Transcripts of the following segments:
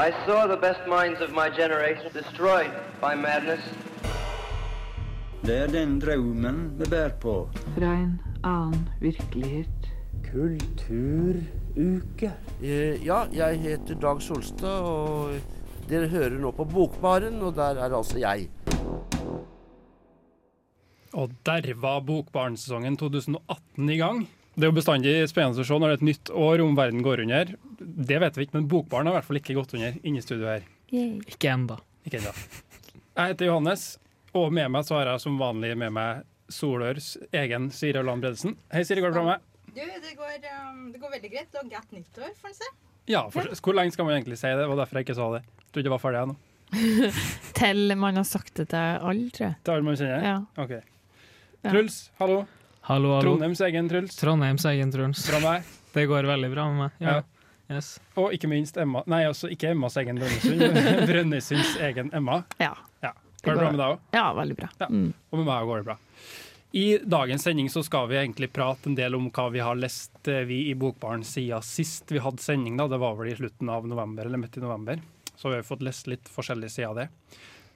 I saw the best minds of my generation destroyed by madness. Det er den drømmen vi bærer på. Fra en annen virkelighet. Kulturuke. Eh, Ja, jeg heter Dag Solstad, og dere hører nå på Bokbaren, og der er altså jeg. Og der var Bokbarnsesongen 2018 i gang. Det er jo bestandig spennende å se når det er et nytt år om verden går under. Det vet vi ikke, men Bokbarn har i hvert fall ikke gått under inne i studio her. Ikke enda. Ikke ennå. Jeg heter Johannes, og med meg så har jeg som vanlig med meg Solørs egen Siri Land Bredesen. Hei, Siri, går det bra med deg? Du, det går, um, det går veldig greit. Og godt nyttår, får en se. Ja, for, hvor lenge skal man egentlig si det? Det var derfor jeg ikke sa det. Jeg trodde det var ferdig ennå. Til man har sagt det til alle, tror jeg. Til alle man kjenner? Ja. Ok. Ja. Truls, hallo. Hallo, hallo. Trondheims egen Truls. Trondheims egen Truls. Bra med deg? Det går veldig bra med meg. Ja. Ja. Yes. Og ikke minst Emma Nei, altså ikke Emmas egen Brønnøysund, men Brønnøysunds egen Emma. Ja. Ja. Går det bra med deg òg? Ja, veldig bra. Ja. Mm. Og med meg går det bra. I dagens sending så skal vi egentlig prate en del om hva vi har lest eh, vi i Bokbaren siden sist vi hadde sending. da, Det var vel i slutten av november, eller midt i november. Så vi har fått lest litt forskjellige sider av det.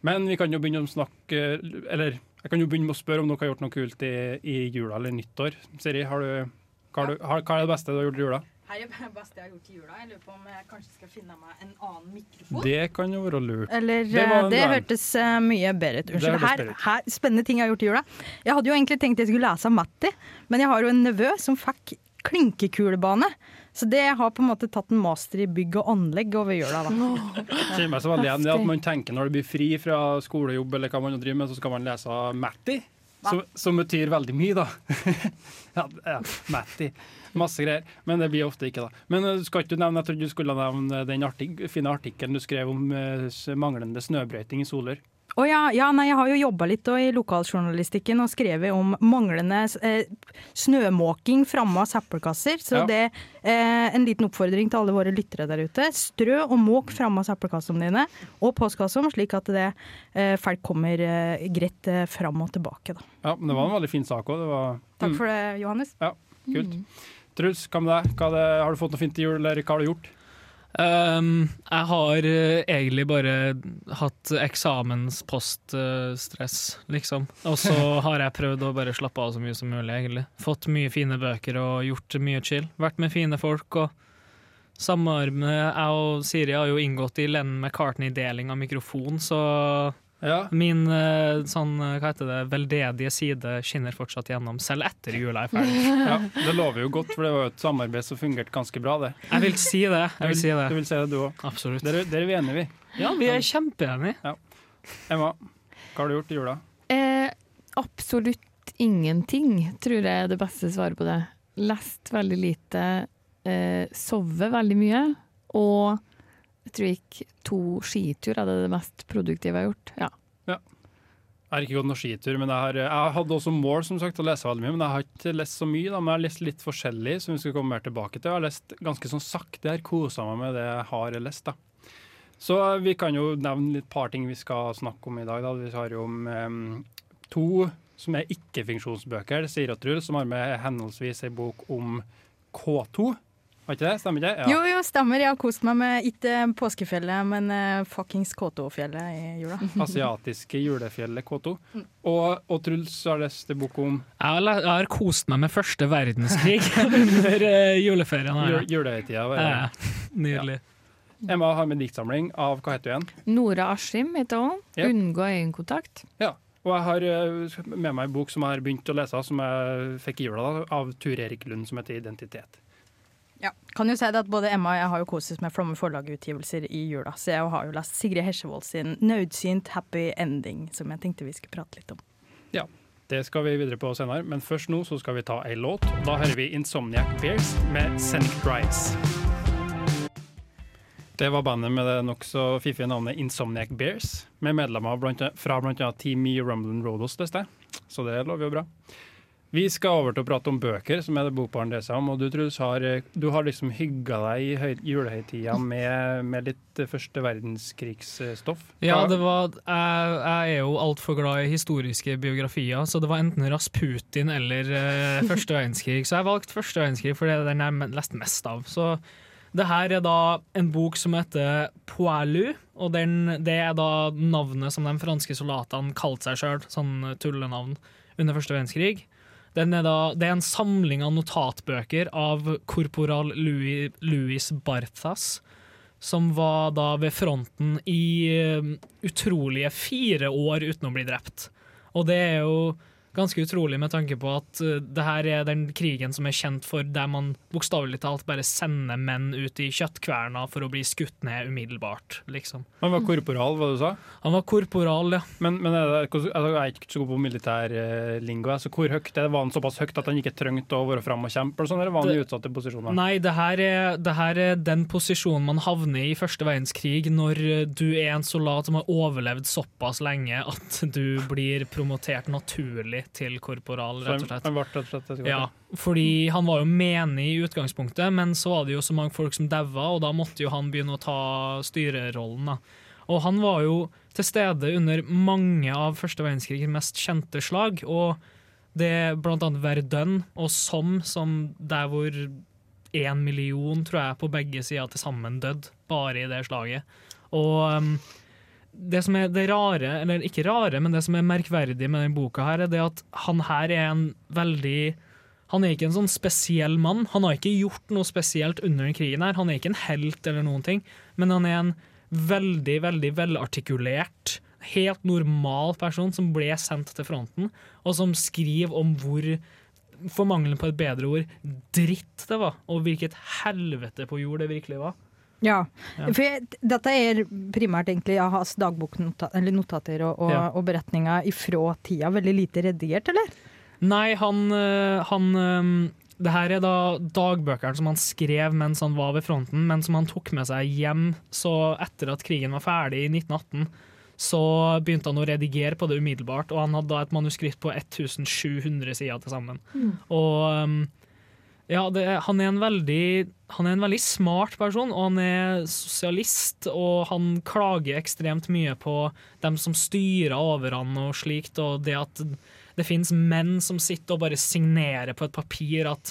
Men vi kan jo begynne å snakke Eller jeg kan jo begynne med å spørre om dere har gjort noe kult i, i jula eller nyttår. Siri, har du, hva, har du, har, hva er det beste du har gjort i jula? Her er det beste jeg har gjort i jula. Jeg lurer på om jeg kanskje skal finne meg en annen mikrofon. Det kan jo være lurt. Eller Det det, hørtes eh, mye bedre ut. Unnskyld. Her, her, spennende ting jeg har gjort i jula. Jeg hadde jo egentlig tenkt jeg skulle lese av Matti, men jeg har jo en nevø som fikk klinkekulebane. Så det har på en måte tatt en master i bygg og anlegg over jula. da. kjenner meg så veldig igjen i at man tenker når det blir fri fra skolejobb eller hva man driver med, så skal man lese Matti. Som, som betyr veldig mye, da. ja, ja, Matti. Masse greier. Men det blir ofte ikke, da. Men eh, skal ikke du nevne, jeg trodde du skulle nevne den artik fine artikkelen du skrev om eh, manglende snøbrøyting i Solør. Å ja, ja, nei, jeg har jo jobba litt i lokaljournalistikken og skrevet om manglende eh, snømåking framme av søppelkasser. Så Ja. det eh, en liten oppfordring til alle våre lyttere der ute. Strø og måk framme av søppelkassene dine og postkassene, slik at det, eh, folk kommer eh, greit eh, fram og tilbake. Da. Ja, men det var en veldig fin sak òg. Takk for det, Johannes. Ja, Kult. Truls, hva med deg? Hva det, har du fått noe fint til jul, eller hva har du gjort? Um, jeg har eh, egentlig bare hatt eksamenspoststress, liksom. Og så har jeg prøvd å bare slappe av så mye som mulig, egentlig. Fått mye fine bøker og gjort mye chill. Vært med fine folk og samarbeid. Jeg og Siri har jo inngått i Lennon McCartney-deling av mikrofon, så Ja, min eh, sånn, eh, hva heter det, veldedige side skinner fortsatt gjennom, selv etter jula er ferdig. ja, Det lover jo godt, for det var jo et samarbeid som fungerte ganske bra, det. Jeg vil si det. Jeg vil si Du vil si det, du òg. Absolutt. Der, der er vi enige, vi. Ja, vi er kjempeenige. Emma, hva har du gjort i jula? Eh, absolutt ingenting, tror jeg er det beste svaret på det. Lest veldig lite, eh, sovet veldig mye, og jeg tror jeg gikk to skiturer. Det er det mest produktive jeg har gjort. Ja. Jeg har ikke gått noen skitur, men jeg har, jeg hadde også mål som sagt, å lese veldig mye. Men jeg har ikke lest så mye, da, men jeg har lest litt forskjellig, som vi skal komme mer tilbake til. Jeg har lest ganske sånn sakte, jeg har kosa meg med det jeg har lest. da. Så vi kan jo nevne litt par ting vi skal snakke om i dag. da. Vi har jo om em, to som er ikke-funksjonsbøker. Sier Truls, som har med henholdsvis ei bok om K2. Var ikke det? Stemmer ikke det? Jo, jo, stemmer. Jeg har kost meg med ikke påskefjellet, men uh, fuckings K2-fjellet i jula. Asiatiske julefjellet K2. Og, og Truls har lest en bok om Jeg har, jeg har kost meg med første verdenskrig under uh, juleferien. her. jul- julehøytida. Ja, nydelig. Emma har med diktsamling av hva heter hun igjen? Nora Askim heter hun. Yep. Unngå øyekontakt. Ja. Og jeg har eh, med meg en bok som jeg har begynt å lese, som jeg fikk i jula, da, av Tur Erik Lund, som heter 'Identitet'. Ja. Kan jo si at Både Emma og jeg har jo kost oss med Flomme forlag-utgivelser i jula, så jeg har jo lest Sigrid Hesjevold sin 'Nødsynt happy ending', som jeg tenkte vi skulle prate litt om. Ja, Det skal vi videre på senere, men først nå så skal vi ta ei låt. Da hører vi Insomniac Bears med 'Scenic Drives'. Det var bandet med det nokså fiffige navnet Insomniac Bears, med medlemmer blant, fra bl.a. Team Me Rumble Rodos leste jeg. Så det lover jo bra. Vi skal over til å prate om bøker, som er det bokbaren det seg om. Og du, Truls, har, du har liksom hygga deg i høy- julehøytida med, med litt eh, første verdenskrigsstoff. Ja, det var, jeg, jeg er jo altfor glad i historiske biografier, så det var enten Rasputin eller uh, første verdenskrig. Så jeg valgte første verdenskrig, for det er den jeg leste mest av. Så Det her er da en bok som heter Poilu, og den, det er da navnet som de franske soldatene kalte seg sjøl, sånn tullenavn, under første verdenskrig. Er da, det er en samling av notatbøker av korporal Louis, Louis Barthas, som var da ved fronten i eh, utrolige fire år uten å bli drept. Og det er jo ganske utrolig med tanke på at uh, det her er den krigen som er kjent for der man bokstavelig talt bare sender menn ut i kjøttkverna for å bli skutt ned umiddelbart, liksom. Han var korporal, hva du sa? Han var korporal, ja. Men, men er det, altså, jeg er ikke så god på militærlingo, så. Altså, hvor høyt er det? Var han såpass høyt at han ikke trengte å være fram og kjempe, eller, sånn, eller var han i utsatte posisjoner? Nei, det her, er, det her er den posisjonen man havner i i første verdenskrig når uh, du er en soldat som har overlevd såpass lenge at du blir promotert naturlig til korporal, rett og slett. han ble rett og slett et- Ja, fordi han var jo menig i utgangspunktet, men så var det jo så mange folk som daua, og da måtte jo han begynne å ta styrerollen. da. Og han var jo til stede under mange av første verdenskrigs mest kjente slag, og det blant annet Verdun og Somme, som der hvor én million, tror jeg, på begge sider til sammen døde, bare i det slaget. Og um, det som er det rare, eller ikke rare, men det som er merkverdig med denne boka, her, er det at han her er en veldig Han er ikke en sånn spesiell mann. Han har ikke gjort noe spesielt under den krigen. her. Han er ikke en helt eller noen ting, men han er en veldig, veldig velartikulert, helt normal person som ble sendt til fronten, og som skriver om hvor for mangelen på et bedre ord, dritt det var, og hvilket helvete på jord det virkelig var. Ja, Ja. for jeg, dette er primært egentlig Ahas dagboknotater og, og, Ja. og beretninger ifra tida. Veldig lite redigert, eller? Nei, han, øh, han øh, Det her er da dagbøkene som han skrev mens han var ved fronten, men som han tok med seg hjem. Så etter at krigen var ferdig i 1918, så begynte han å redigere på det umiddelbart, og han hadde da et manuskript på 1700 sider til sammen. Og um, ja, det, han, er en veldig, han er en veldig smart person, og han er sosialist, og han klager ekstremt mye på dem som styrer over han og slikt, og det at det finnes menn som sitter og bare signerer på et papir at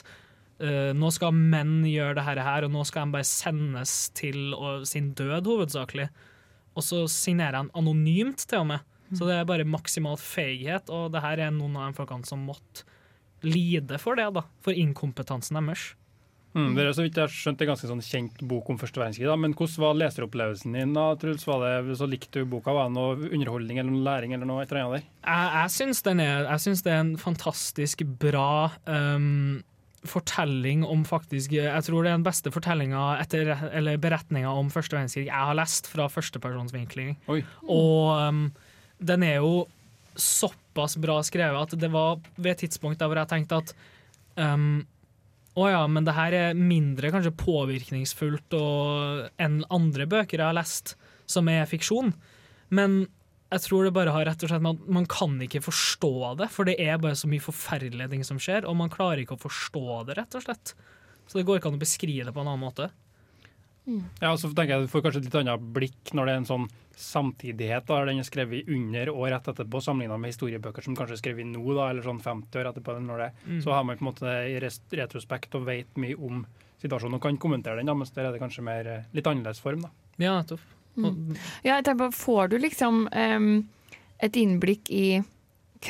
uh, nå skal menn gjøre det her, og nå skal de bare sendes til og, sin død, hovedsakelig. Og så signerer han anonymt, til og med. Så det er bare maksimal feighet, og det her er noen av de folkene som måtte lide for det, da. For inkompetansen deres. Mm, det er så vidt jeg har skjønt det er ganske sånn kjent bok om første verdenskrig. da, Men hvordan var leseropplevelsen din? da, Truls? Var det, så Likte du boka? Var det noe underholdning eller noe læring eller noe? et eller annet der? Jeg, jeg syns den Jeg syns det er en fantastisk bra um, fortelling om faktisk Jeg tror det er den beste fortellinga Eller beretninga om første verdenskrig jeg har lest fra førstepersonsvinkling. Og um, den er jo såpass bra skrevet at det var ved et tidspunkt der hvor jeg tenkte at um, å ja, men det her er mindre kanskje påvirkningsfullt enn andre bøker jeg har lest som er fiksjon. Men jeg tror det bare har rett og slett man, man kan ikke forstå det, for det er bare så mye forferdelige ting som skjer, og man klarer ikke å forstå det, rett og slett. Så det går ikke an å beskrive det på en annen måte. Ja, så tenker jeg Du får kanskje et litt annet blikk når det er en sånn samtidighet. da, Den er skrevet under og rett etterpå, sammenlignet med historiebøker som kanskje er skrevet nå, da, eller sånn 50 år etterpå. Når det, Mm. Så har man på en måte det i retrospekt og vet mye om situasjonen og kan kommentere den, da, mens der er det kanskje mer eh, litt annerledes form. da. Ja, nettopp. Og- Ja, jeg tenker på, Får du liksom um, et innblikk i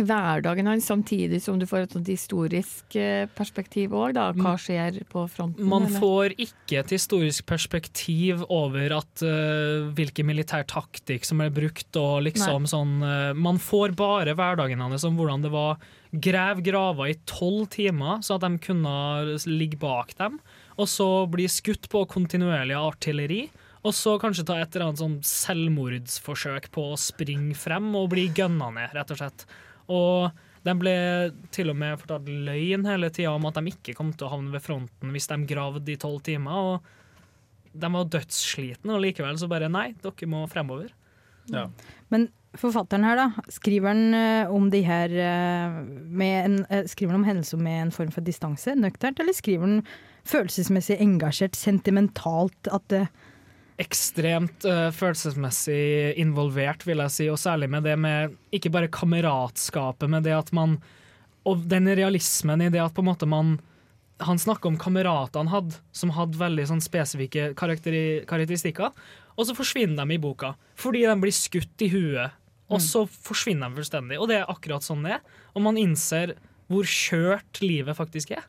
hverdagen hans, samtidig som du får et sånt historisk eh, perspektiv òg? Hva skjer på fronten? Man får ikke et historisk perspektiv over at uh, hvilken militær taktikk som er brukt, og liksom sånn uh, Man får bare hverdagen hans om hvordan det var grav grava i tolv timer, så at de kunne ligge bak dem, og så bli skutt på kontinuerlig artilleri. Og så kanskje ta et eller annet sånn selvmordsforsøk på å springe frem og bli gønna ned, rett og slett. Og de ble til og med fortalt løgn hele tida om at de ikke kom til å havne ved fronten hvis de gravde i tolv timer. Og de var dødsslitne, og likevel så bare nei, dere må fremover. Ja. Men forfatteren her, da, skriver han eh, om de her eh, med en, eh, Skriver han om hendelser med en form for distanse, nøkternt, eller skriver han følelsesmessig engasjert, sentimentalt, at det Ekstremt uh, følelsesmessig involvert, vil jeg si, og særlig med det med ikke bare kameratskapet, men det at man Og den realismen i det at på en måte man han snakker om kamerater han hadde, som hadde veldig sånn spesifikke karakteri karakteristikker. Og så forsvinner de i boka, fordi de blir skutt i huet. Og så forsvinner de fullstendig. Og det er akkurat sånn det er. Og man innser hvor kjørt livet faktisk er.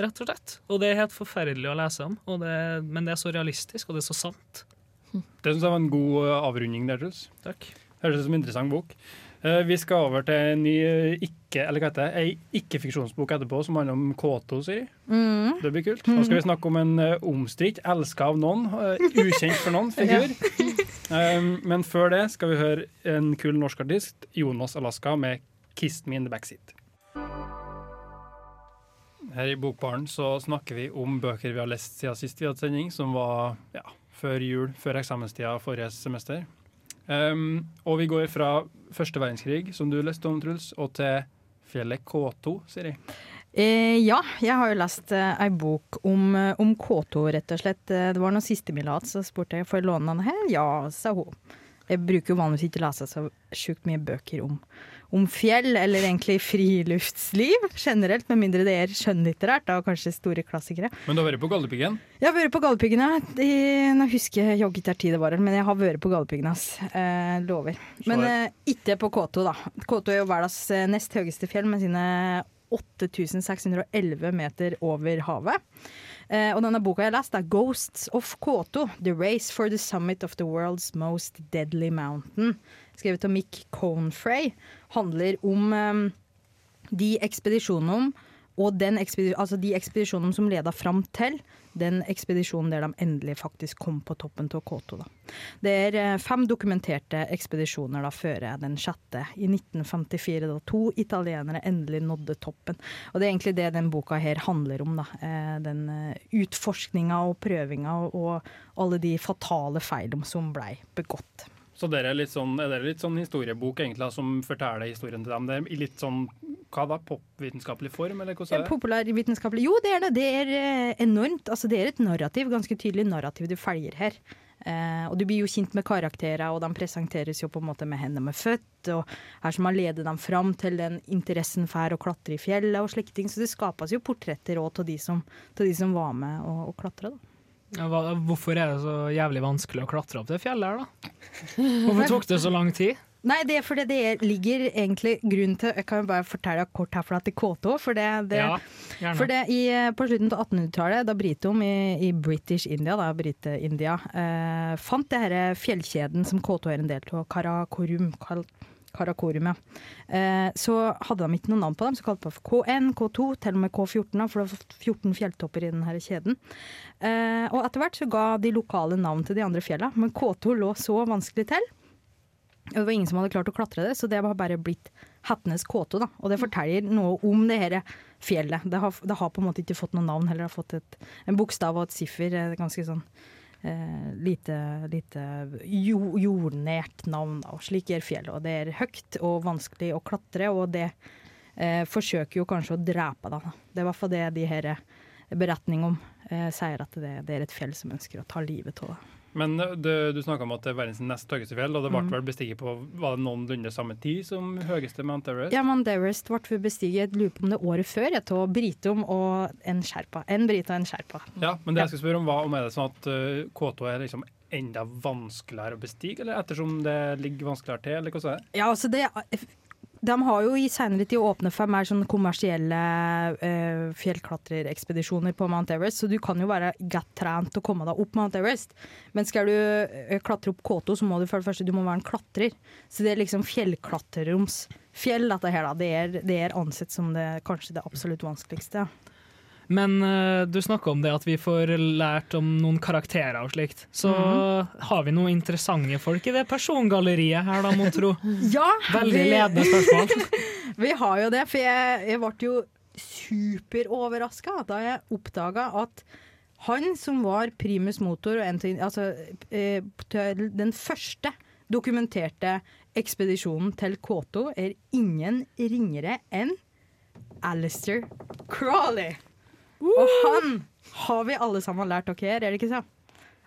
Rett og slett. Og det er helt forferdelig å lese om, og det, men det er så realistisk, og det er så sant. Det syns jeg var en god eh, avrunding der, Truls. Takk. Høres ut som en interessant bok. Eh, Vi skal over til en ny eh, ikke, eller hva heter det, ei ikke-fiksjonsbok etterpå som handler om K2, Siri. Mm. Det blir kult. Nå skal vi snakke om en omstridt, elska av noen, ukjent for noen figur. Um, men før det skal vi høre en kul norsk artist, Jonas Alaska, med 'Kiss Me In The Backseat'. Her i Bokbaren så snakker vi om bøker vi har lest siden sist vi hadde sending, som var ja, før jul, før eksamenstida forrige semester. Um, og vi går fra første verdenskrig, som du leste om, Truls, og til fjellet K2, Siri. Eh, ja, jeg har jo lest eh, ei bok om, eh, om K2, rett og slett. Eh, Det var noe siste vi så spurte jeg får jeg låne den her. Ja, sa hun. Jeg bruker jo vanligvis ikke lese så sjukt mye bøker om, om fjell, eller egentlig friluftsliv generelt, med mindre det er skjønnlitterært, da kanskje store klassikere. Men du har vært på Galdhøpiggen? Jeg har vært på Galdhøpiggen, ja. Nå husker jeg jogget ikke tid det var, men jeg har vært på Galdhøpiggen, ass. Eh, lover. Men eh, ikke på K2, da. K2 er jo verdens eh, nest høyeste fjell med sine 8611 meter over havet. Eh, og denne boka jeg har lest, er 'Ghosts of K2. The Race for the Summit of the World's Most Deadly Mountain'. Skrevet av Mick Confrey. Handler om um, de ekspedisjonene og den ekspedi altså de ekspedisjonene som leda fram til den ekspedisjonen der de endelig faktisk kom på toppen av K2. Da. Det er eh, fem dokumenterte ekspedisjoner da før den sjette, i 1954, da to italienere endelig nådde toppen. Og det er egentlig det den boka her handler om. Da. Eh, Den utforskninga og prøvinga og, alle de fatale feilene som blei begått. Så dere er, litt sånn, er dere litt sånn historiebok egentlig, som forteller historien til dem? Det er litt sånn hva da, popvitenskapelig form, eller hvordan er det? Populærvitenskapelig Jo, det er det. Det er eh, enormt. Altså, det er et narrativ, ganske tydelig narrativ du følger her. Eh, og du blir jo kjent med karakterer, og de presenteres jo på en måte med hendene med født. Og her som har ledet dem fram til den interessen for å klatre i fjellet og slike ting. Så det skapes jo portretter òg av de som var med og, og klatra, da. Hva, hvorfor er det så jævlig vanskelig å klatre opp det fjellet her, da? Hvorfor tok det så lang tid? Nei, det er fordi det er- ligger egentlig grunnen til Jeg kan bare fortelle kort herfra til K2. For det, det, Ja. For det, i, på slutten av 1800-tallet, da Britom i, i British India, da, Brite-India, eh, fant det her fjellkjeden som K2 er en del av, Karakorum, Kal Karakorum, ja. Eh, så hadde de ikke noe navn på dem, så kalte de for K1, K2, til og med K14, for det var 14 fjelltopper i denne kjeden. Eh, og etter hvert så ga de lokale navn til de andre fjella, men K2 lå så vanskelig til. Og det var ingen som hadde klart å klatre det, så det var bare blitt Hettenes K2. Da. Og det forteller noe om det her fjellet. Det har, det har på en måte ikke fått noe navn, heller har fått et, en bokstav og et siffer. eh, Ganske sånn lite, lite jo, jordnært navn. Og slik er fjellet. Og det er høyt og vanskelig å klatre, og det eh, forsøker jo kanskje å drepe deg. Det er i hvert fall det de her beretningene eh, sier, at det, det er et fjell som ønsker å ta livet av deg. Men eh, du, du snakka om at det er verdens nest høyeste fjell, og det ble Mm. vel bestiget på var det noenlunde samme tid som høyeste Mount Everest? Ja, Mount Everest ble bestiget lurer på om det året før, av Britom og en sherpa. En brite og en sherpa. Ja, men det jeg skal spørre om, var om er det sånn at uh, K2 er liksom enda vanskeligere å bestige, eller ettersom det ligger vanskeligere til, eller hvordan er det? Ja, altså det De har jo i senere tid åpnet for mer sånn kommersielle uh, fjellklatrerekspedisjoner på Mount Everest, så du kan jo være godt trent å komme deg opp Mount Everest. Men skal du eh, klatre opp K2, så må du for det første du må være en klatrer. Så det er liksom fjellklatreroms fjell, dette her, da. Det er, det er ansett som det, kanskje det absolutt vanskeligste. Men uh, du snakker om det at vi får lært om noen karakterer og slikt. Så Mhm. har vi noen interessante folk i det persongalleriet her, da, mon tro. Ja! Veldig ledende spørsmål. Vi har jo det, for jeg, jeg ble jo superoverraska da jeg oppdaga at han som var primus motor, altså, eh, den første dokumenterte ekspedisjonen til K2, er ingen ringere enn Alistair Crawley. Og han har vi alle sammen lært dere er, er det ikke så?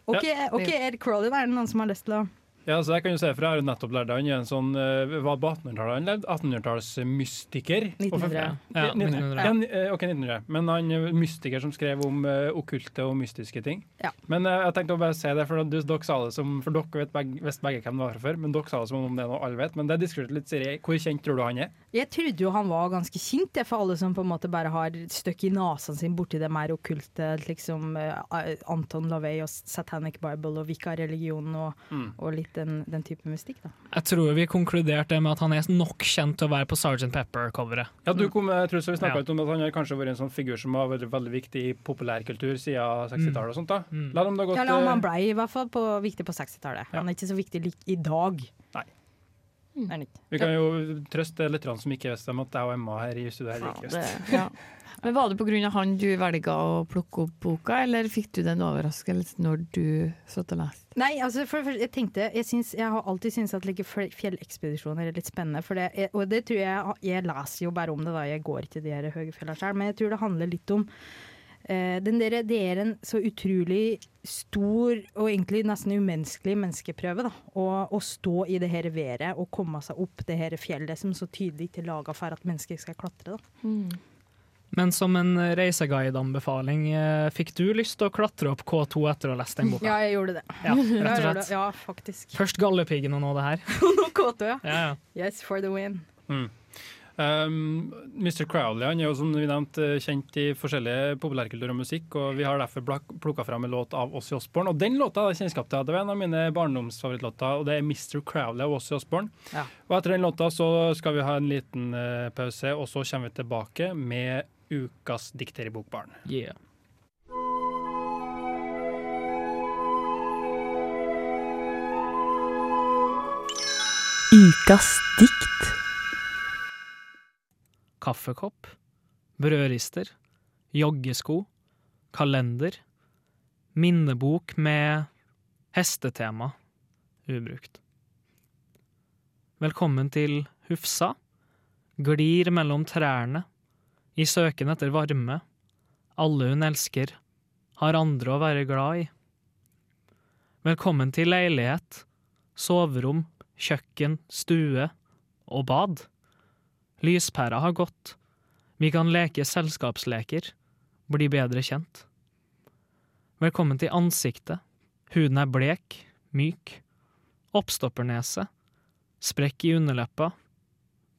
Ok, Ja. ok, er Crawley? Er det noen som har lyst til å Ja, så jeg kan jo se fra, Jeg har jo nettopp lært han en sånn eh, Hva på 1800-tallet han levde? 1800-tallsmystiker. 1900. Ja, 1900. Ja, eh, ok, 1900. Men han er mystiker som skrev om uh, okkulte og mystiske ting. Ja. Men eh, jeg tenkte å bare si det, for du, dere sa det som For dere vet begge, visste begge hvem det var fra før, men dere sa det som om det er noe alle vet. Men det diskuterte litt, Siri. Hvor kjent tror du han er? Jeg trodde jo han var ganske kjent, det, for alle som på en måte bare har støkk i nesen sin borti det mer okkulte, liksom eh, Anton LaVey og Satanic Bible og Vika-religionen og, Mm. og litt den, den type mystikk, da. Jeg tror vi konkluderte med at han er nok kjent til å være på Sgt. Pepper-coveret. Ja, du kom, jeg tror så vi snakka Ja. litt om at Han har kanskje vært en sånn figur som har vært veldig viktig i populærkultur siden 60-tallet. og sånt da. Mm. La dem da gått, Ja, eller om han eh, ble i hvert fall på, viktig på 60-tallet. Ja. Han er ikke så viktig lik i dag. Er han? Vi kan jo trøste litt som ikke visste om at jeg og Emma her i studio her Ja, ikke visste. ja. Men Var det pga. han du velga å plukke opp boka, eller fikk du den overraskelsen når du satt og leste? Nei, altså for, for, jeg tenkte Jeg, syns, jeg har alltid syntes at like, fjellekspedisjoner er litt spennende. For det, og det tror jeg Jeg leser jo bare om det, da. Jeg går ikke de her høye fjellene sjøl. Men jeg tror det handler litt om den der, Det er en så utrolig stor og egentlig nesten umenneskelig menneskeprøve. da Å, å stå i det her været og komme seg opp det her fjellet som så tydelig ikke er laga for at mennesker skal klatre. da Men som en reiseguide-anbefaling, eh, fikk du lyst til å klatre opp K2 etter å ha lest den boka? Ja, jeg gjorde det. Ja, rett og slett. ja faktisk. Først Galdhøpiggen og nå det her. Nå kåte, ja. Ja, ja. Yes, for the win. Mm. Um, Mr. Crowley han er jo som vi nevnte kjent i forskjellige populærkultur og musikk, og vi har derfor plukka fram en låt av Ossie Osborne. Og den låta hadde jeg kjennskap til. Det var en av mine barndomsfavorittlåter, og det er Mr. Crowley av Ossie Osborne. Ja. Og etter den låta så skal vi ha en liten uh, pause, og så kommer vi tilbake med ukas dikter i Bokbaren. Yeah. Ukas dikt. Kaffekopp, brødrister, joggesko, kalender, minnebok med hestetema ubrukt. Velkommen til Hufsa, glir mellom trærne, i søken etter varme, alle hun elsker, har andre å være glad i. Velkommen til leilighet, soverom, kjøkken, stue og bad. Lyspæra har gått. Vi kan leke selskapsleker, bli bedre kjent. Velkommen til ansiktet. Huden er blek, myk. Oppstoppernese. Sprekk i underleppa.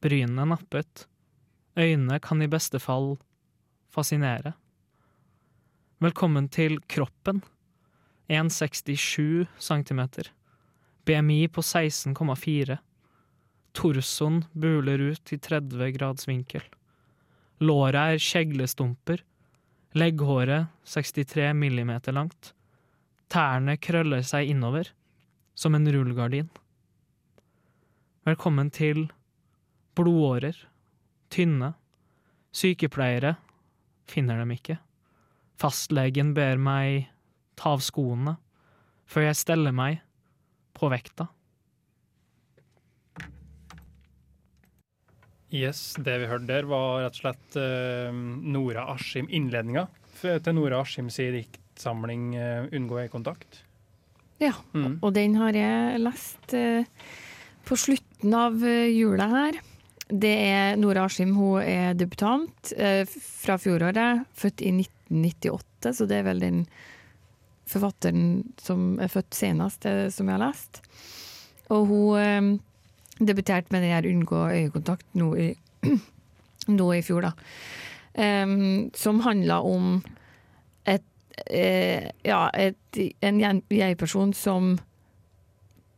Brynene nappet. Øynene kan i beste fall fascinere. Velkommen til kroppen. 1,67 cm. BMI på 16,4. Torsoen buler ut i 30 grads vinkel. Låret er kjeglestumper. Legghåret 63 millimeter langt. Tærne krøller seg innover, som en rullegardin. Velkommen til blodårer. Tynne. Sykepleiere finner dem ikke. Fastlegen ber meg ta av skoene før jeg steller meg på vekta. Yes, det vi hørte der, var rett og slett uh, Nora Askim, innledninga til Nora Askims diktsamling uh, 'Unngå øyekontakt'. Ja, Mm. og den har jeg lest uh, på slutten av jula her. Det er Nora Askim, hun er debutant fra fjoråret, født i 1998, så det er vel den forfatteren som er født senest, som jeg har lest. Og hun debuterte med den her 'Unngå øyekontakt' nå i, nå i fjor, da. Um, som handla om et uh, ja, et, en jeg-person som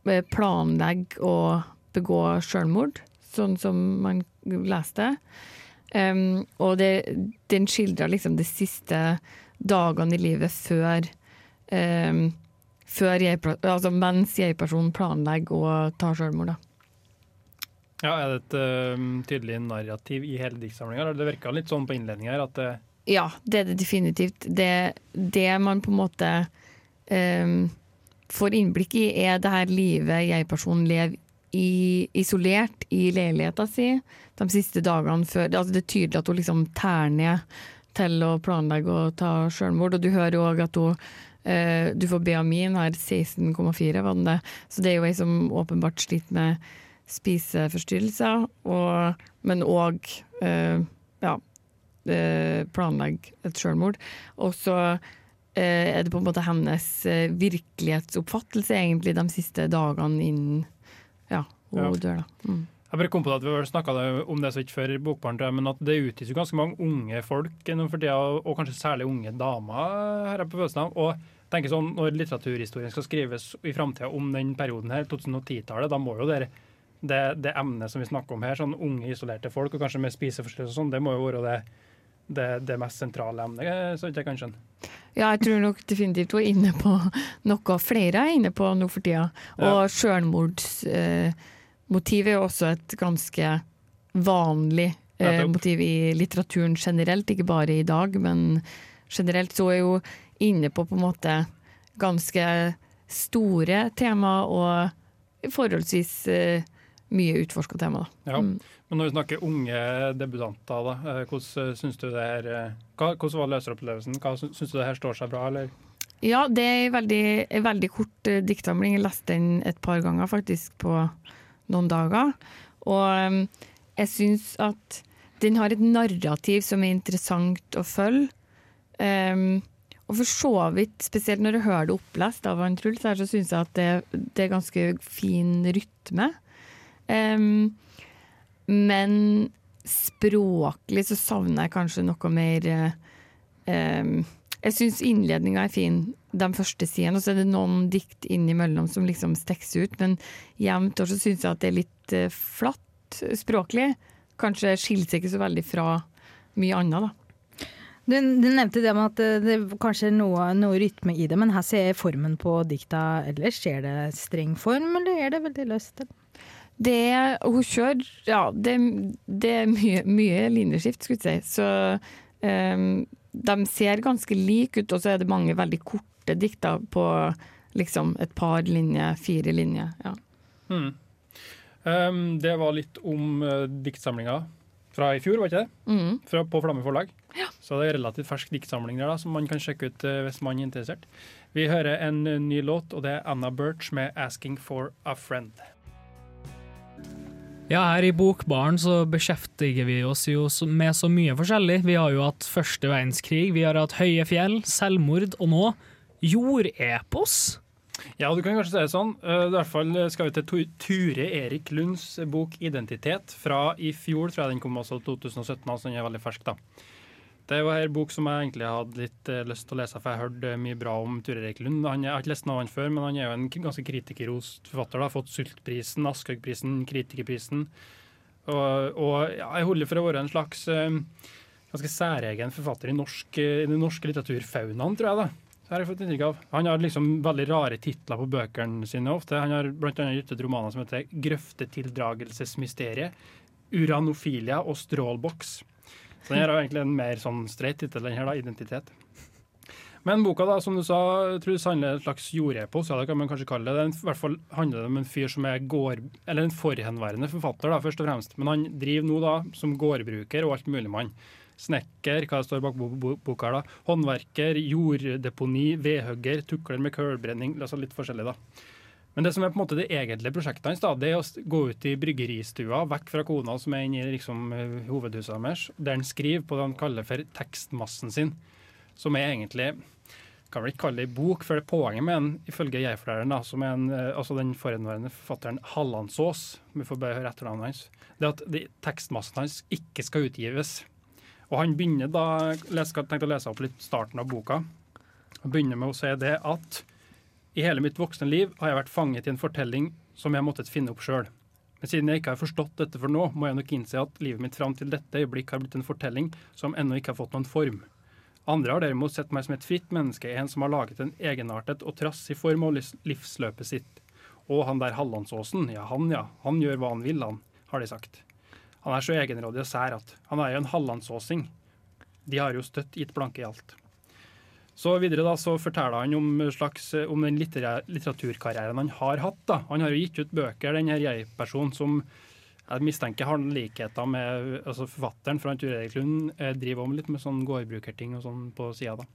eh, planlegger å begå selvmord, sånn som man leste. Um, og det, den skildrer liksom de siste dagene i livet før um, før jeg, altså mens jeg-personen planlegger å ta selvmord. Da. Ja, Er det et uh, tydelig narrativ i hele diktsamlinga? Det virka litt sånn på innledninga her at det Ja, det er det definitivt. Det, det man på en måte um, får innblikk i, er det her livet jeg-personen lever i, isolert i leiligheta si de siste dagene før. Altså det er tydelig at hun liksom tær ned til å planlegge å ta selvmord. Og du hører òg at hun uh, du får BMI-en her 16,4, var den det. Så det er jo ei som åpenbart sliter med spiseforstyrrelser, og, men òg eh, ja, planlegge et selvmord. Og så eh, er det på en måte hennes eh, virkelighetsoppfattelse egentlig de siste dagene innen ja, hun Ja. dør. da. Mm. Jeg bare kom på at Vi snakka om det så ikke før i Bokbarn, men at det utgis jo ganske mange unge folk for tida, og kanskje særlig unge damer her på følelsen av. Og tenker sånn, Når litteraturhistorien skal skrives i framtida om den perioden her, 2010-tallet, da må jo det, det, det emnet som vi snakker om her, sånn unge isolerte folk, og kanskje med spiseforstyrrelser og sånn, det må jo være det, det, det mest sentrale emnet, så vidt jeg kan skjønne. Ja, jeg tror nok definitivt hun er inne på noe flere er inne på nå for tida. Og selvmordsmotiv eh, motiv er også et ganske vanlig eh, motiv i litteraturen generelt, ikke bare i dag, men generelt så er jo inne på på en måte ganske store tema og forholdsvis eh, mye utforska tema. Da. Ja. Mm. Men når vi snakker unge debutanter, da, eh, hvordan syns du det her eh, hva, Hvordan var løseropplevelsen? Hva Syns du det her står seg bra, eller? Ja, det er en veldig, en veldig kort uh, diktsamling. Jeg leste den et par ganger faktisk på noen dager. Og um, jeg syns at den har et narrativ som er interessant å følge. Um, og for så vidt, spesielt når jeg hører det opplest av han Truls, her, så syns jeg at det, det er ganske fin rytme. Um, men språklig så savner jeg kanskje noe mer um, Jeg syns innledninga er fin, de første sidene, og så er det noen dikt innimellom som liksom stikker ut. Men jevnt over så syns jeg at det er litt eh, flatt språklig. Kanskje skiller seg ikke så veldig fra mye annet, da. Du, du nevnte det med at eh, det kanskje er noe, noe rytme i det, men her ser jeg formen på dikta ellers. Er det streng form, eller er det veldig løst? eller? Det hun kjører Ja, det, det er mye, mye linjeskift, skulle jeg si. Så um, de ser ganske like ut, og så er det mange veldig korte dikter på liksom et par linjer, fire linjer. Ja. Hmm. Um, det var litt om uh, diktsamlinga fra i fjor, var ikke det? Mm. Fra, på Flamme forlag. Så det er relativt fersk diktsamling der da, som man kan sjekke ut uh, hvis man er interessert. Vi hører en uh, ny låt, og det er Anna Birch med 'Asking for a Friend'. Ja, her i Bokbaren så beskjeftiger vi oss jo med så mye forskjellig. Vi har jo hatt første verdenskrig, vi har hatt høye fjell, selvmord, og nå jordepos. Ja, du kan kanskje si det sånn. Uh, I hvert fall skal vi til Ture Erik Lunds bok 'Identitet' fra i fjor, tror jeg den kom også 2017, altså den er veldig fersk. da. Det var en bok som jeg egentlig hadde litt eh, lyst til å lese, for jeg har hørt eh, mye bra om Ture Erik Lund. Han, jeg har ikke lest noe av han før, men han er jo en ganske kritikerrost forfatter. da. Fått Sultprisen, Aschehougprisen, Kritikerprisen. Og, og ja, jeg holder for å være en slags eh, ganske særegen forfatter i, norsk, i den norske litteraturfaunaen, tror jeg. da. Det har jeg fått inntrykk av. Han har liksom veldig rare titler på bøkene sine ofte. Han har annet gitt ut romaner som heter 'Grøftetildragelsesmysteriet', 'Uranofilia' og 'Strålboks'. Så den her har egentlig en mer sånn streit tittel, den her da, 'Identitet'. Men boka, da, som du sa, Truls, handler et slags jordepos, ja, det kan man kanskje kalle det. det er en, I hvert fall handler det om en fyr som er gård... Eller en forhenværende forfatter, da, først og fremst. Men han driver nå da som gårdbruker og alt mulig mann. Snekker, hva det står bak bo bo boka her da. Håndverker, jorddeponi, vedhugger, tukler med kølbrenning. Altså litt forskjellig, da. Men det som er på en måte det egentlige prosjektet hans, det er å gå ut i bryggeristua, vekk fra kona som er inne i liksom, eh, hovedhuset deres, der han skriver på det han kaller for tekstmassen sin, som er egentlig kan vel ikke kalle det en bok, for det er poenget med den, ifølge jeg-forlæreren, som er en, eh, altså den forhenværende forfatteren Hallandsås, vi får bare høre etternavnet hans, det er at de, tekstmassen hans ikke skal utgives. Og han begynner da, jeg tenkte å lese opp litt starten av boka, og begynner med å si det at i hele mitt voksne liv har jeg vært fanget i en fortelling som jeg måttet finne opp sjøl. Men siden jeg ikke har forstått dette for nå, må jeg nok innse at livet mitt fram til dette øyeblikk har blitt en fortelling som ennå ikke har fått noen form. Andre har derimot sett meg som et fritt menneske, en som har laget en egenartet og trassig form av livsløpet sitt. Og han der Hallandsåsen, ja han ja, han gjør hva han vil, han, har de sagt. Han er så egenrådig og sær at han er jo en hallandsåsing. De har jo støtt gitt blanke i alt. Så videre da, så forteller han om, slags, om den litteraturkarrieren han har hatt. da. Han har jo gitt ut bøker, den her jeg-personen som jeg mistenker har noen likheter med altså forfatteren fra Ture Erik Lund. eh, driver om litt med sånn gårdbrukerting og sånn på sida. da.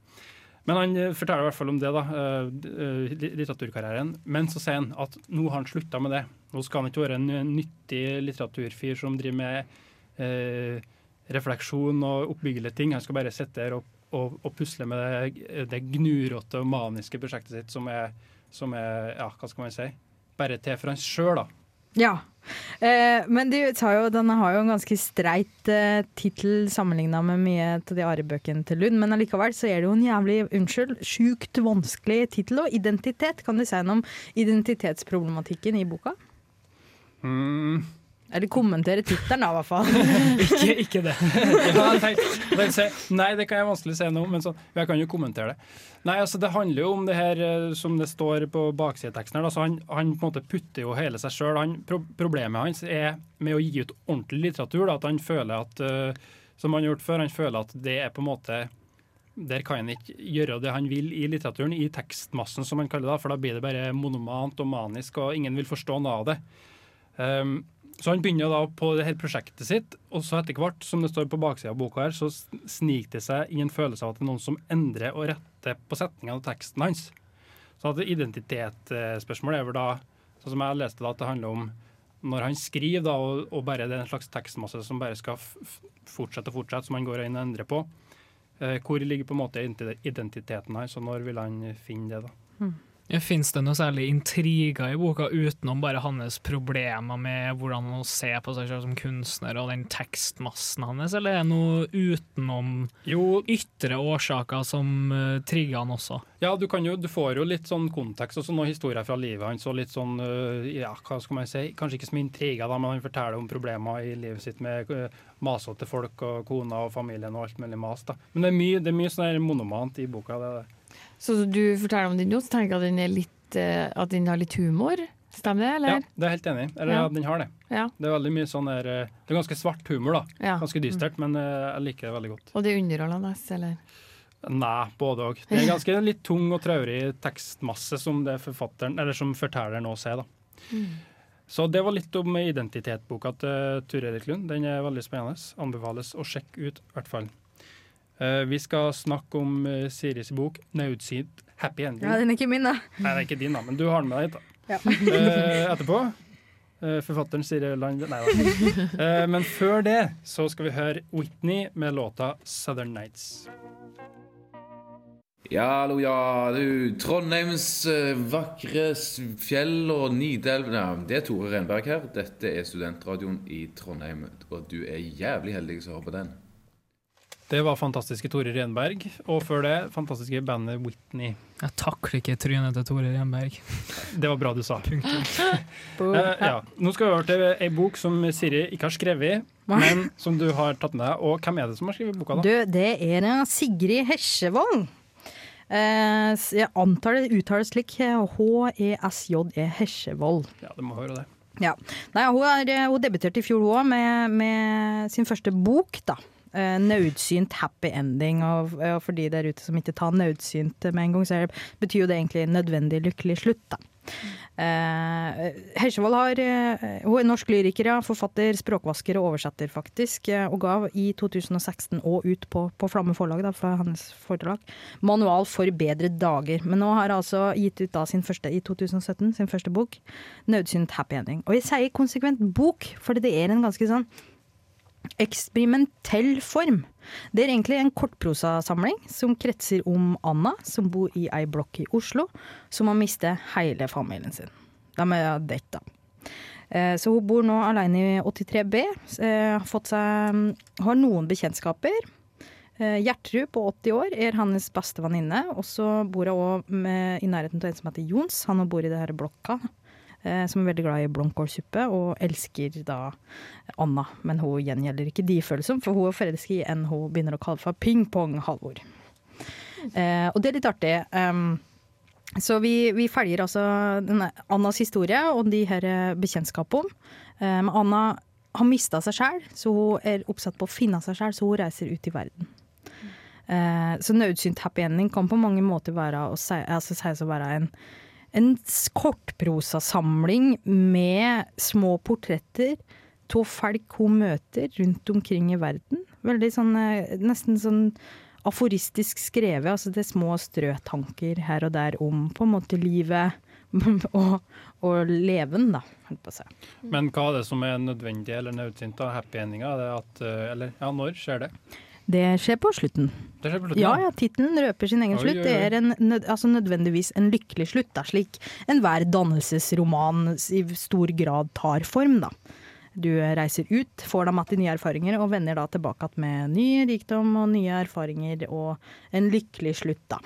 Men han eh, forteller i hvert fall om det, da, eh, eh, litteraturkarrieren. Men så sier han at nå har han slutta med det. Nå skal han ikke være en nyttig litteraturfyr som driver med eh, refleksjon og oppbyggelige ting. Han skal bare sitte der og, og, å pusle med det, det gnuråtte og maniske prosjektet sitt, som er, som er ja, hva skal man si, bare til for han sjøl, da. Ja. Eh, men de jo, den har jo en ganske streit eh, tittel sammenligna med mye av de Are-bøkene til Lund, men allikevel så er det jo en jævlig, unnskyld, sjukt vanskelig tittel. Og identitet, kan du si noe om identitetsproblematikken i boka? Mm. Eller kommentere tittelen, da, i hvert fall. Ikke, ikke det. Ja, nei, det kan jeg vanskelig se nå, men så, jeg kan jo kommentere det. Nei, altså Det handler jo om det her eh, som det står på baksideteksten. her. da, så han, han på en måte putter jo hele seg sjøl. Pro problemet hans er med å gi ut ordentlig litteratur. da, At han føler at uh, som han har gjort før, han føler at det er på en måte Der kan han ikke gjøre det han vil i litteraturen, i tekstmassen, som han kaller det. For da blir det bare monomant og manisk, og ingen vil forstå noe av det. Um, så han begynner da på det her prosjektet sitt, og så etter hvert, som det står på baksida av boka her, så sniker det seg i en følelse av at det er noen som endrer og retter på setningene og teksten hans. Så at identitetsspørsmålet er vel da, sånn som jeg leste da, at det handler om når han skriver, da, og, og bare det er en slags tekstmasse som bare skal fortsette og fortsette, som han går inn og endrer på. Eh, hvor ligger på en måte identiteten hans, og når vil han finne det? da? Fins det noe særlig intriger i boka utenom bare hans problemer med hvordan han ser på seg selv som kunstner og den tekstmassen hans, eller er det noe utenom Jo, ytre årsaker som uh, trigger han også? Ja, du, kan jo, du får jo litt sånn kontekst og så noen historier fra livet hans. og litt sånn, uh, ja, hva skal man si, Kanskje ikke som intriger, da, men han forteller om problemer i livet sitt med uh, masete folk og kona og familien og alt mulig mas. da. Men det er mye, det er mye sånn monomant i boka. det er det. Så du forteller om den nå, så tenker jeg at den, er litt, eh, at den har litt humor. Stemmer det, eller? Ja, det er jeg helt enig i. Eller ja. Den har det. Ja. Det er veldig mye sånn der, øh, det er ganske svart humor, da. ja. Ganske dystert, men øh, jeg liker det veldig godt. Og det er underholdende, eller? Nei, både òg. Det er ganske litt tung og traurig tekstmasse som det forfatteren, eller som fortelleren nå ser. da. Så det var litt om identitetboka til Ture Erik Lund. Den er veldig spennende. Anbefales å sjekke ut, i hvert fall. Eh, vi skal snakke om uh, Siris bok 'Naudsynt happy ending'. Ja, den er ikke min, da. Nei, det er ikke din, da, men du har den med deg hit. Ja. Eh, etterpå eh, forfatteren Siri Land Nei da. Eh, men før det så skal vi høre Whitney med låta 'Southern Nights'. Ja, hallo, ja, du. Trondheims eh, vakre fjell og Nidelv ja, Det er Tore Renberg her. Dette er studentradioen i Trondheim, og du er jævlig heldig som hører på den. Det var fantastiske Tore Renberg, og før det fantastiske bandet Whitney. Jeg takler ikke trynet til Tore Renberg. Det var bra du sa. Eh, ja. Nå skal vi over til ei bok som Siri ikke har skrevet, men som du har tatt med deg. Og hvem er det som har skrevet boka, da? Du, det er eh, Sigrid Hesjevold. Eh, jeg antar det uttales slik. eh, H-E-S-J-E Hesjevold. Ja, det må høre det. Ja. Nei, hun, er, eh, hun debuterte i fjor hun òg med, med sin første bok, da. Eh, Nødsynt happy ending. Og, og for de der ute som ikke tar nødsynt med en gang, så betyr jo det egentlig nødvendig lykkelig slutt, da. Uh, Hesjevold har, uh, hun er norsk lyriker, ja, forfatter, språkvasker og oversetter, faktisk. Uh, Og ga i 2016 og ut på, på Flamme forlag, da, fra hans forlag, manual for bedre dager. Men nå har hun altså gitt ut da sin første i 2017, sin første bok, 'Nødsynt happy ending'. Og jeg sier konsekvent bok, for det er en ganske sånn eksperimentell form. Det er egentlig en kortprosasamling som kretser om Anna, som bor i ei blokk i Oslo, som har mistet hele familien sin. De er dette. Eh, Så hun bor nå alene i 83B. eh, Har, fått seg, har noen bekjentskaper. Eh, Gjertrud på 80 år er hennes beste venninne. Og så bor hun òg i nærheten av en som heter Jons. Han bor i det her blokka. Eh, Som er veldig glad i blomkålsuppe og elsker da Anna. Men hun gjengjelder ikke de følelsene, for hun er forelska i en hun begynner å kalle for pingpong-Halvor. Eh, og det er litt artig. Um, så vi, vi følger altså Annas historie og de her bekjentskapene. Men Anna har mista seg sjæl, så hun er oppsatt på å finne seg sjæl, så hun reiser ut i verden. Eh, så nødsynt happy ending kan på mange måter være å si, altså, sies å være en, en kortprosasamling med små portretter av folk hun møter rundt omkring i verden. Veldig sånn, eh, nesten sånn aforistisk skrevet. Altså det er små strøtanker her og der om på en måte livet og, og leven, da. Men hva er det som er nødvendig eller nødvendig av happy endinga? Det at, eh, ja, når skjer det? Det skjer på slutten. Det skjer på slutten, Ja, ja, tittelen røper sin egen Oi, slutt. oi, Det er en, altså nødvendigvis en lykkelig slutt, da, slik enhver dannelsesroman i stor grad tar form. da. Du reiser ut, får deg matt i nye erfaringer, og vender da tilbake med ny rikdom og nye erfaringer og en lykkelig slutt, da.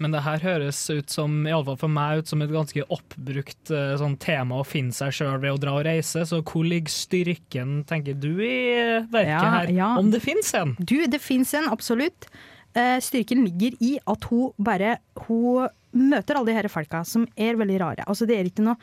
Men det her høres ut som, iallfall for meg, ut som et ganske oppbrukt eh, sånn tema å finne seg sjøl ved å dra og reise. Så hvor ligger styrken, tenker du, i verket Ja, her? ja. Om det fins en? Du, det fins en, absolutt. Eh, styrken ligger i at hun bare Hun møter alle de her folka som er veldig rare. Altså, det er ikke noe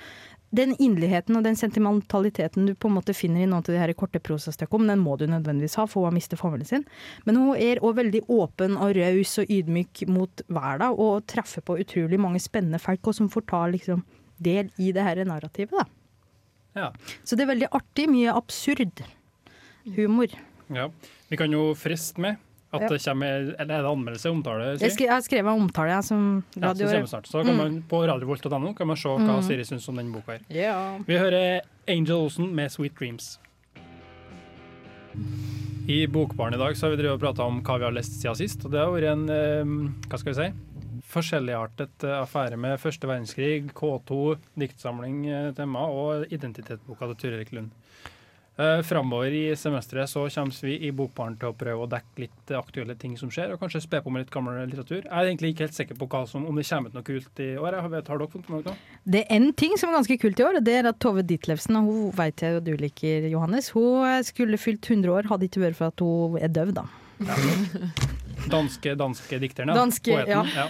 den inderligheten og den sentimentaliteten du på en måte finner i noen av de her korte prosastykkene, den må du nødvendigvis ha, for hun har mistet formelen sin. Men hun er òg veldig åpen og raus og ydmyk mot verden, og treffer på utrolig mange spennende folk, og som får ta liksom del i det her narrativet. da. Ja. Så det er veldig artig. Mye absurd humor. ja. Vi kan jo friste med at Ja. det kommer Eller er det anmeldelse? Omtale? Skri, jeg har skrevet omtale jeg, som Ja, så radio... vi snart. Så kan Mm. man på radiovolt.no kan man se hva Mm. Siri syns om den boka her. Yeah. Vi hører Angel Olsen med 'Sweet Dreams'. I Bokbaren i dag så har vi og prata om hva vi har lest siden sist. Og det har vært en eh, hva skal vi si, forskjelligartet eh, affære med første verdenskrig, K2, diktsamling, eh, tema og identitetsboka til Turid Lund. Uh, Framover i semesteret så kommer vi i Bokbaren til å prøve å dekke litt eh, aktuelle ting som skjer, og kanskje spe på med litt gammel litteratur. Jeg er egentlig ikke helt sikker på som, om det kommer ut noe kult i år. Jeg vet, har dere funnet noe? Det er en ting som er ganske kult i år, og det er at Tove Ditlevsen, og hun vet jeg jo du liker, Johannes, hun skulle fylt 100 år, hadde ikke vært for at hun er døv, da. Danske, danske dikterne. ja. Danske, Poeten, ja.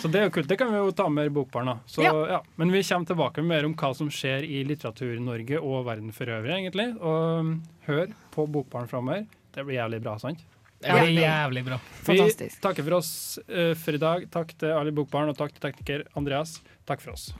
Så det er jo kult. Det kan vi jo ta med i. Så, Ja. ja. Men vi kommer tilbake med mer om hva som skjer i Litteratur-Norge og verden for øvrig, egentlig. Og hør på Bokbarn framover. Det blir jævlig bra, sant? Ja, det blir jævlig bra. Vi Fantastisk. takker for oss eh, for i dag. Takk til alle Bokbarn, og takk til tekniker Andreas. Takk for oss.